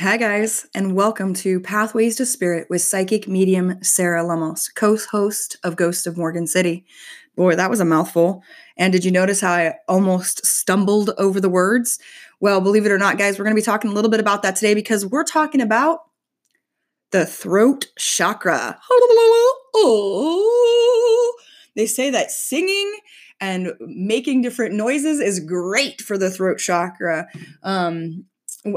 Hi, guys, and welcome to Pathways to Spirit with psychic medium Sarah Lemos, co host of Ghost of Morgan City. Boy, that was a mouthful. And did you notice how I almost stumbled over the words? Well, believe it or not, guys, we're going to be talking a little bit about that today because we're talking about the throat chakra. Oh, they say that singing and making different noises is great for the throat chakra. Um,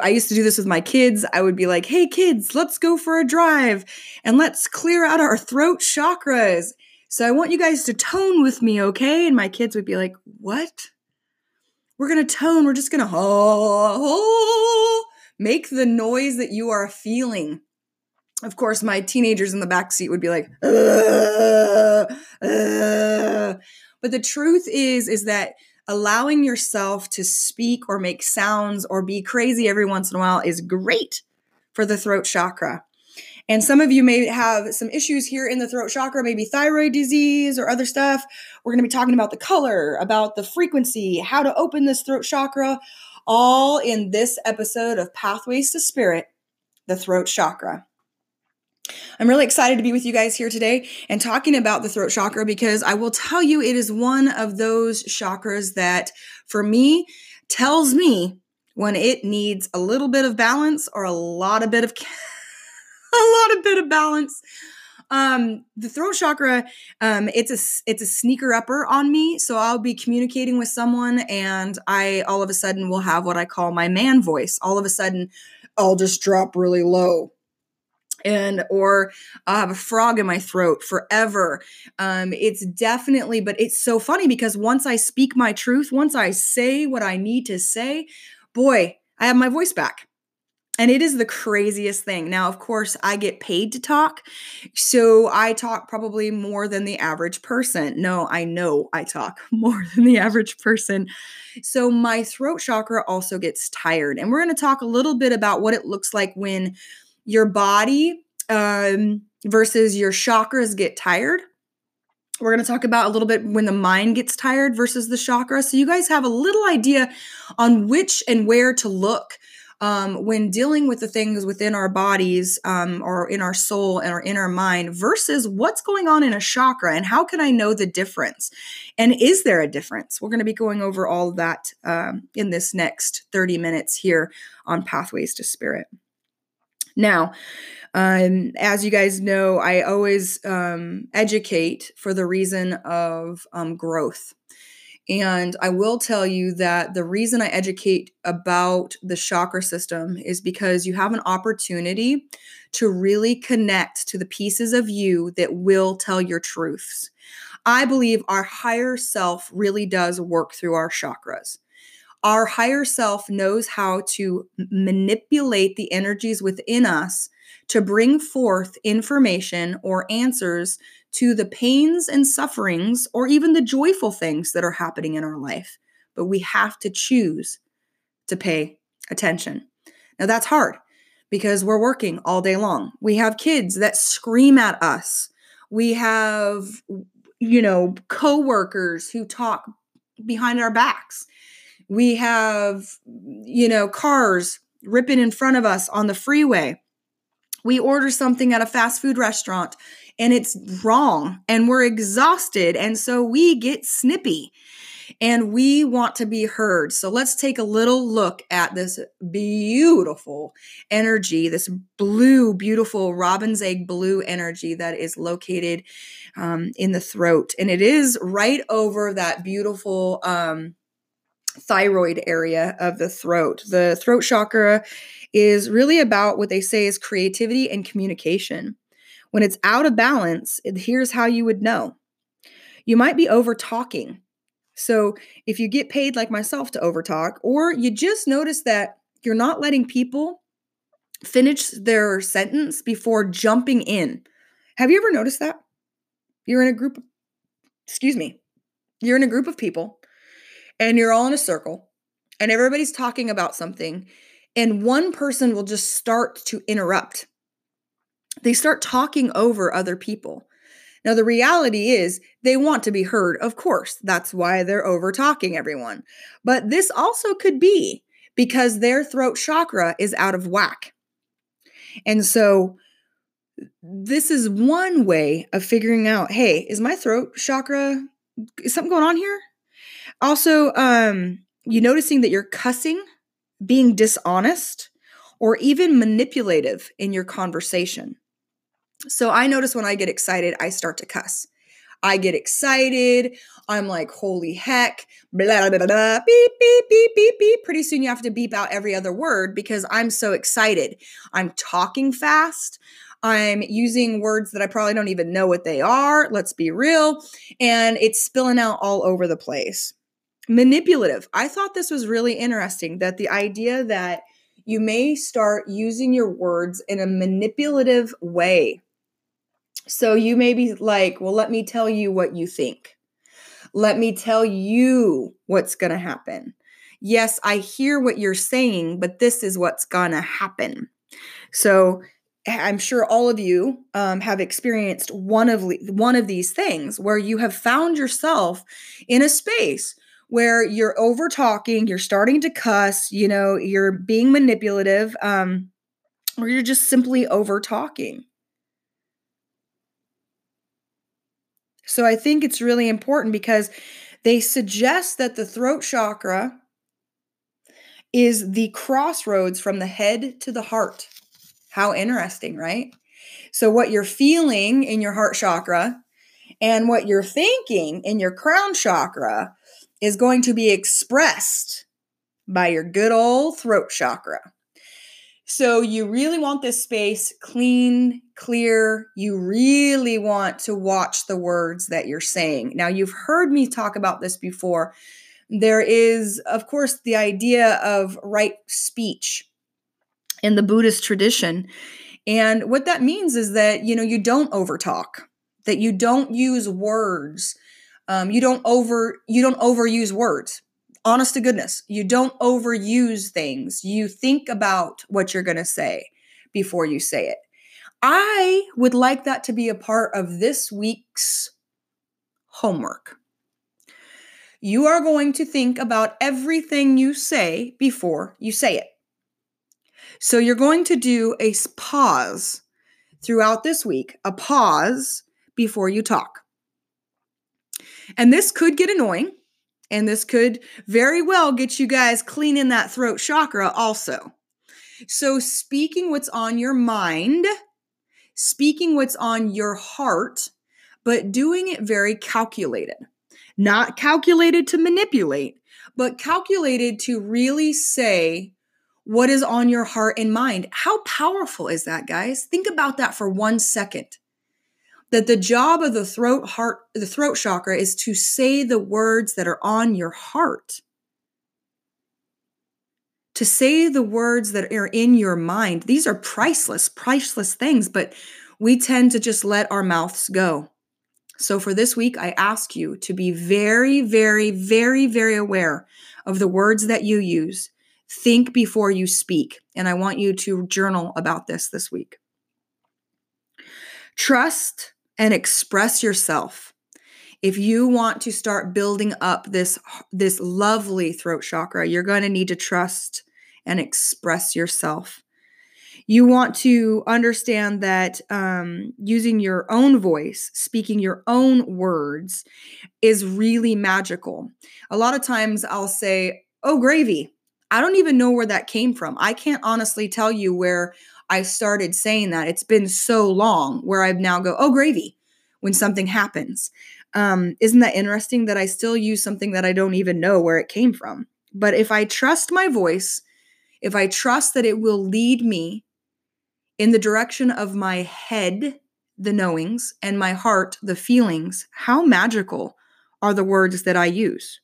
I used to do this with my kids. I would be like, hey, kids, let's go for a drive and let's clear out our throat chakras. So I want you guys to tone with me, okay? And my kids would be like, what? We're going to tone. We're just going to oh, oh, make the noise that you are feeling. Of course, my teenagers in the back seat would be like, uh, uh. but the truth is, is that allowing yourself to speak or make sounds or be crazy every once in a while is great for the throat chakra. And some of you may have some issues here in the throat chakra, maybe thyroid disease or other stuff. We're going to be talking about the color, about the frequency, how to open this throat chakra, all in this episode of Pathways to Spirit, the throat chakra. I'm really excited to be with you guys here today and talking about the throat chakra because I will tell you it is one of those chakras that, for me, tells me when it needs a little bit of balance or a lot of bit of a lot of bit of balance. Um, the throat chakra, um, it's a it's a sneaker upper on me. So I'll be communicating with someone, and I all of a sudden will have what I call my man voice. All of a sudden, I'll just drop really low and or I have a frog in my throat forever. Um, it's definitely, but it's so funny because once I speak my truth, once I say what I need to say, boy, I have my voice back. And it is the craziest thing. Now, of course, I get paid to talk. So I talk probably more than the average person. No, I know I talk more than the average person. So my throat chakra also gets tired. And we're going to talk a little bit about what it looks like when your body um, versus your chakras get tired. We're going to talk about a little bit when the mind gets tired versus the chakra. So you guys have a little idea on which and where to look um, when dealing with the things within our bodies um, or in our soul and our mind versus what's going on in a chakra and how can I know the difference? And is there a difference? We're going to be going over all that um, in this next 30 minutes here on Pathways to Spirit. Now, um, as you guys know, I always um, educate for the reason of um, growth. And I will tell you that the reason I educate about the chakra system is because you have an opportunity to really connect to the pieces of you that will tell your truths. I believe our higher self really does work through our chakras. Our higher self knows how to manipulate the energies within us to bring forth information or answers to the pains and sufferings or even the joyful things that are happening in our life. But we have to choose to pay attention. Now, that's hard because we're working all day long. We have kids that scream at us. We have, you know, coworkers who talk behind our backs. We have, you know, cars ripping in front of us on the freeway. We order something at a fast food restaurant and it's wrong and we're exhausted. And so we get snippy and we want to be heard. So let's take a little look at this beautiful energy, this blue, beautiful robin's egg blue energy that is located um, in the throat. And it is right over that beautiful. Um, thyroid area of the throat. The throat chakra is really about what they say is creativity and communication. When it's out of balance, here's how you would know. You might be over talking. So, if you get paid like myself to overtalk, or you just notice that you're not letting people finish their sentence before jumping in. Have you ever noticed that? You're in a group, excuse me, you're in a group of people and you're all in a circle and everybody's talking about something and one person will just start to interrupt. They start talking over other people. Now, the reality is they want to be heard, of course. That's why they're over talking everyone. But this also could be because their throat chakra is out of whack. And so this is one way of figuring out, hey, is my throat chakra is something going on here? Also, um, you noticing that you're cussing, being dishonest, or even manipulative in your conversation. So I notice when I get excited, I start to cuss. I get excited. I'm like, holy heck, blah, blah, blah, blah, beep, beep, beep, beep, beep. Pretty soon you have to beep out every other word because I'm so excited. I'm talking fast. I'm using words that I probably don't even know what they are. Let's be real. And it's spilling out all over the place. Manipulative. I thought this was really interesting that the idea that you may start using your words in a manipulative way. So you may be like, well, let me tell you what you think. Let me tell you what's going to happen. Yes, I hear what you're saying, but this is what's going to happen. So I'm sure all of you um, have experienced one of one of these things where you have found yourself in a space where you're over talking, you're starting to cuss, you know, you're being manipulative, um, or you're just simply over talking. So I think it's really important because they suggest that the throat chakra is the crossroads from the head to the heart. How interesting, right? So, what you're feeling in your heart chakra and what you're thinking in your crown chakra is going to be expressed by your good old throat chakra. So you really want this space clean, clear. You really want to watch the words that you're saying. Now, you've heard me talk about this before. There is, of course, the idea of right speech in the Buddhist tradition. And what that means is that, you know, you don't overtalk, that you don't use words. Um, you don't over you don't overuse words honest to goodness, you don't overuse things. You think about what you're going to say before you say it. I would like that to be a part of this week's homework. You are going to think about everything you say before you say it. So you're going to do a pause throughout this week, a pause before you talk. And this could get annoying and this could very well get you guys cleaning that throat chakra also. So, speaking what's on your mind, speaking what's on your heart, but doing it very calculated. Not calculated to manipulate, but calculated to really say what is on your heart and mind. How powerful is that, guys? Think about that for one second that the job of the throat heart the throat chakra is to say the words that are on your heart. To say the words that are in your mind. These are priceless priceless things but we tend to just let our mouths go. So for this week i ask you to be very very very very aware of the words that you use. Think before you speak and i want you to journal about this this week. Trust and express yourself. If you want to start building up this this lovely throat chakra, you're going to need to trust and express yourself. You want to understand that um, using your own voice, speaking your own words, is really magical. A lot of times I'll say, Oh, gravy. I don't even know where that came from. I can't honestly tell you where I started saying that. It's been so long where I've now go, oh, gravy, when something happens. Um, isn't that interesting that I still use something that I don't even know where it came from? But if I trust my voice, if I trust that it will lead me in the direction of my head, the knowings, and my heart, the feelings, how magical are the words that I use?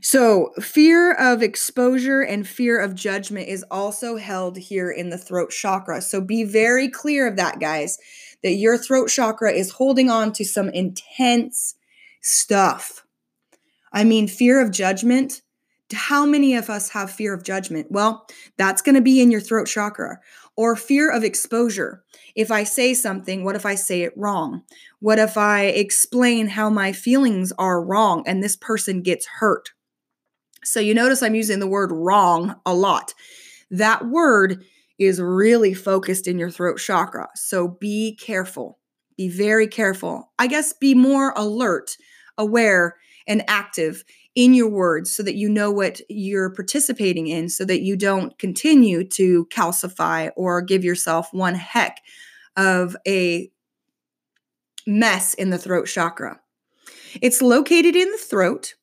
So, fear of exposure and fear of judgment is also held here in the throat chakra. So, be very clear of that, guys, that your throat chakra is holding on to some intense stuff. I mean, fear of judgment. How many of us have fear of judgment? Well, that's going to be in your throat chakra. Or fear of exposure. If I say something, what if I say it wrong? What if I explain how my feelings are wrong and this person gets hurt? So you notice I'm using the word wrong a lot. That word is really focused in your throat chakra. So be careful. Be very careful. I guess be more alert, aware, and active in your words so that you know what you're participating in so that you don't continue to calcify or give yourself one heck of a mess in the throat chakra. It's located in the throat.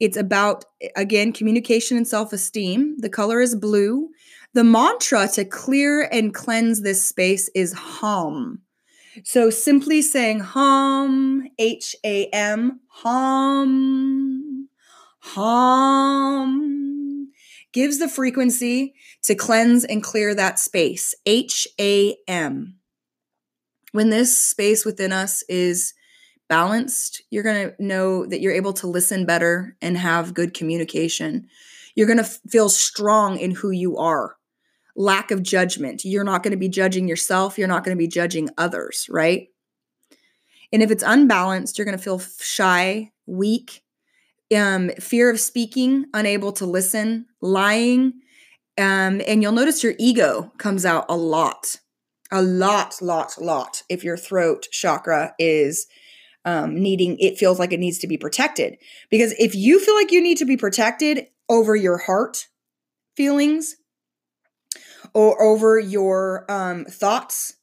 It's about, again, communication and self esteem. The color is blue. The mantra to clear and cleanse this space is hum. So simply saying hum, H A M, hum, hum, gives the frequency to cleanse and clear that space. H A M. When this space within us is balanced, you're going to know that you're able to listen better and have good communication. You're going to f- feel strong in who you are lack of judgment. You're not going to be judging yourself, you're not going to be judging others, right? And if it's unbalanced, you're going to feel shy, weak, um, fear of speaking, unable to listen, lying. Um, and you'll notice your ego comes out a lot, a lot, lot, lot. If your throat chakra is um, needing, it feels like it needs to be protected. Because if you feel like you need to be protected over your heart feelings, or over your um, thoughts,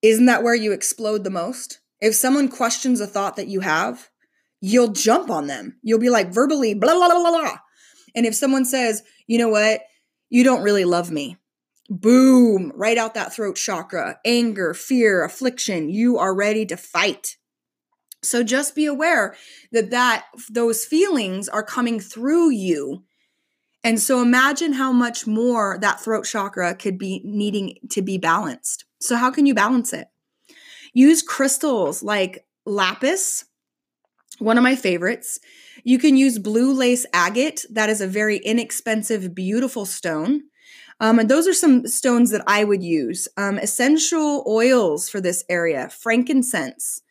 isn't that where you explode the most? If someone questions a thought that you have, you'll jump on them. You'll be like verbally, blah, blah, blah, blah. And if someone says, you know what, you don't really love me, boom, right out that throat chakra, anger, fear, affliction, you are ready to fight. So just be aware that that those feelings are coming through you and so imagine how much more that throat chakra could be needing to be balanced. So, how can you balance it? Use crystals like lapis, one of my favorites. You can use blue lace agate. That is a very inexpensive, beautiful stone. Um, and those are some stones that I would use. Um, essential oils for this area frankincense,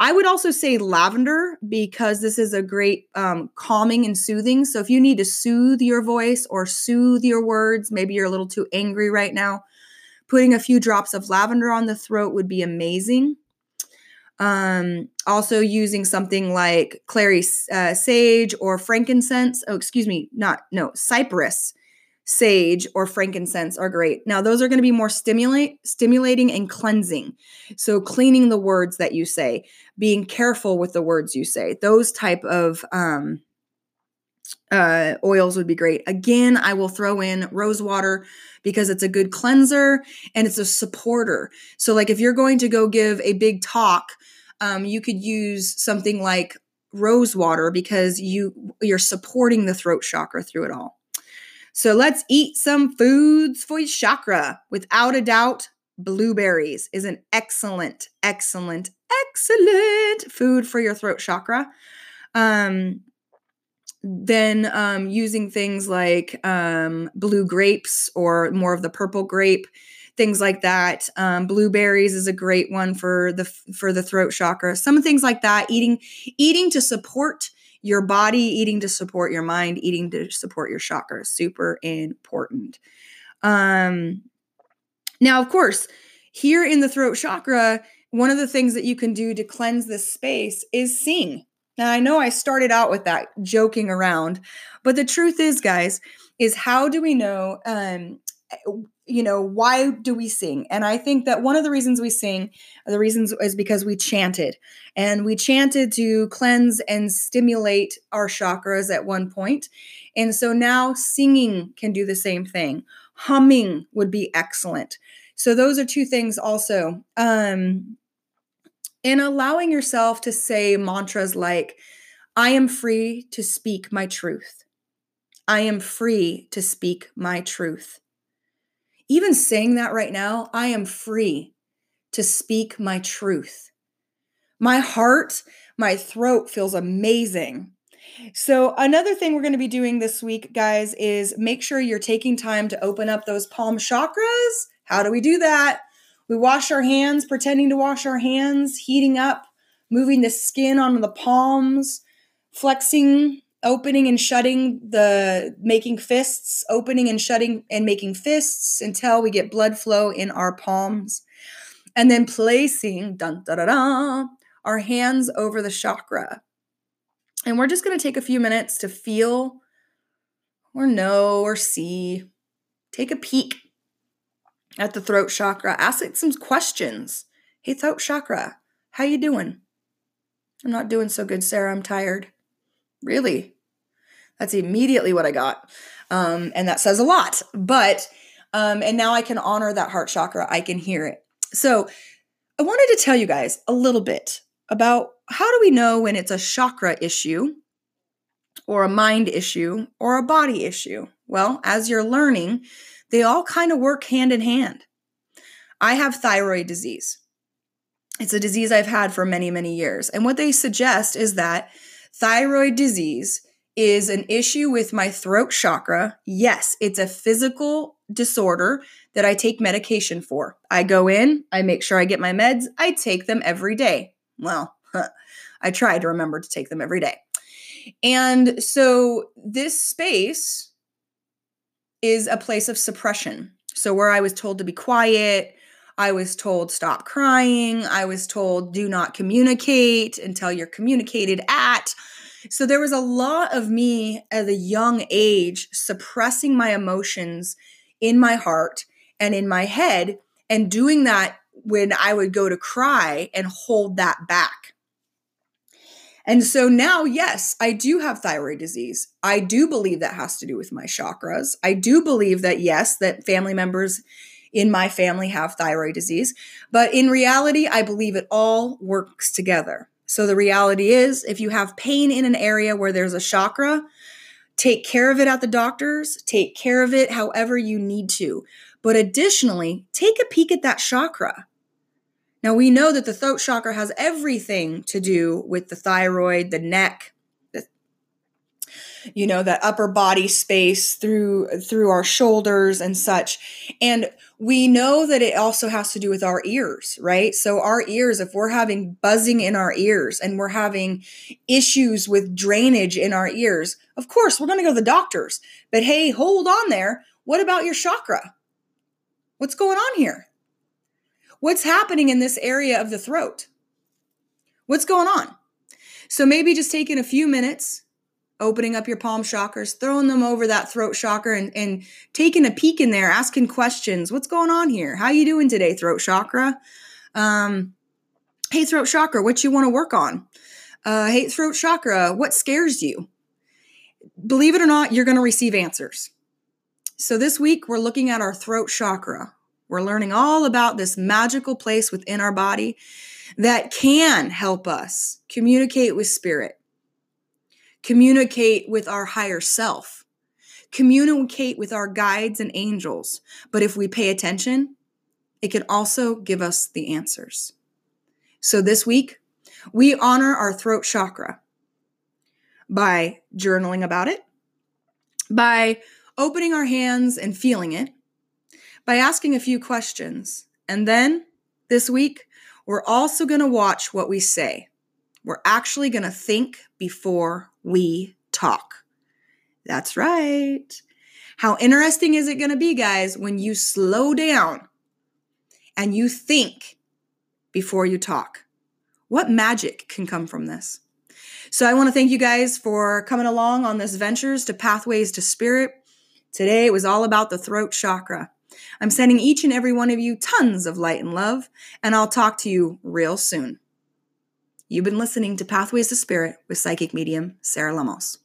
I would also say lavender because this is a great um, calming and soothing. So if you need to soothe your voice or soothe your words, maybe you're a little too angry right now, putting a few drops of lavender on the throat would be amazing. Um, also using something like clary uh, sage or frankincense. Oh, excuse me, not no cypress sage or frankincense are great. Now those are going to be more stimulate stimulating and cleansing. So cleaning the words that you say, being careful with the words you say. Those type of um uh, oils would be great. Again, I will throw in rose water because it's a good cleanser and it's a supporter. So, like if you're going to go give a big talk, um, you could use something like rose water because you you're supporting the throat chakra through it all. So let's eat some foods for your chakra. Without a doubt, blueberries is an excellent, excellent, excellent food for your throat chakra. Um, then um, using things like um, blue grapes or more of the purple grape, things like that. Um, blueberries is a great one for the for the throat chakra. Some things like that. Eating eating to support your body, eating to support your mind, eating to support your chakra. Super important. Um, now, of course, here in the throat chakra, one of the things that you can do to cleanse this space is sing. Now, I know I started out with that joking around, but the truth is, guys, is how do we know um, you know, why do we sing? And I think that one of the reasons we sing, the reasons is because we chanted. And we chanted to cleanse and stimulate our chakras at one point. And so now singing can do the same thing. Humming would be excellent. So those are two things also. Um and allowing yourself to say mantras like I am free to speak my truth. I am free to speak my truth even saying that right now, I am free to speak my truth. My heart, my throat feels amazing. So, another thing we're going to be doing this week, guys, is make sure you're taking time to open up those palm chakras. How do we do that? We wash our hands, pretending to wash our hands, heating up, moving the skin onto the palms, flexing opening and shutting the making fists, opening and shutting and making fists until we get blood flow in our palms. And then placing dun, da, da, da, our hands over the chakra. And we're just going to take a few minutes to feel or know or see. Take a peek at the throat chakra. Ask it some questions. Hey, throat chakra, how you doing? I'm not doing so good, Sarah. I'm tired. Really? That's immediately what I got. Um, and that says a lot. But, um, and now I can honor that heart chakra. I can hear it. So I wanted to tell you guys a little bit about how do we know when it's a chakra issue or a mind issue or a body issue? Well, as you're learning, they all kind of work hand in hand. I have thyroid disease. It's a disease I've had for many, many years. And what they suggest is that thyroid disease is an issue with my throat chakra. Yes, it's a physical disorder that I take medication for. I go in, I make sure I get my meds, I take them every day. Well, I try to remember to take them every day. And so this space is a place of suppression. So, where I was told to be quiet, I was told stop crying, I was told do not communicate until you're communicated at. So, there was a lot of me at a young age suppressing my emotions in my heart and in my head, and doing that when I would go to cry and hold that back. And so now, yes, I do have thyroid disease. I do believe that has to do with my chakras. I do believe that, yes, that family members in my family have thyroid disease. But in reality, I believe it all works together. So the reality is, if you have pain in an area where there's a chakra, take care of it at the doctor's, take care of it however you need to. But additionally, take a peek at that chakra. Now we know that the throat chakra has everything to do with the thyroid, the neck, you know, that upper body space through through our shoulders and such. And we know that it also has to do with our ears, right? So our ears, if we're having buzzing in our ears and we're having issues with drainage in our ears, of course we're going to go to the doctors. But hey, hold on there. What about your chakra? What's going on here? What's happening in this area of the throat? What's going on? So maybe just taking a few minutes, opening up your palm chakras, throwing them over that throat chakra and, and taking a peek in there, asking questions. What's going on here? How you doing today, throat chakra? Um, hey, throat chakra, what you want to work on? Uh, hey, throat chakra, what scares you? Believe it or not, you're going to receive answers. So this week, we're looking at our throat chakra. We're learning all about this magical place within our body that can help us communicate with spirit, communicate with our higher self, communicate with our guides and angels. But if we pay attention, it can also give us the answers. So this week, we honor our throat chakra by journaling about it, by opening our hands and feeling it, by asking a few questions. And then this week, we're also going to watch what we say. We're actually going to think before we talk. That's right. How interesting is it going to be, guys, when you slow down and you think before you talk? What magic can come from this? So, I want to thank you guys for coming along on this Ventures to Pathways to Spirit. Today, it was all about the throat chakra. I'm sending each and every one of you tons of light and love, and I'll talk to you real soon. You've been listening to Pathways to Spirit with psychic medium Sarah Lemos.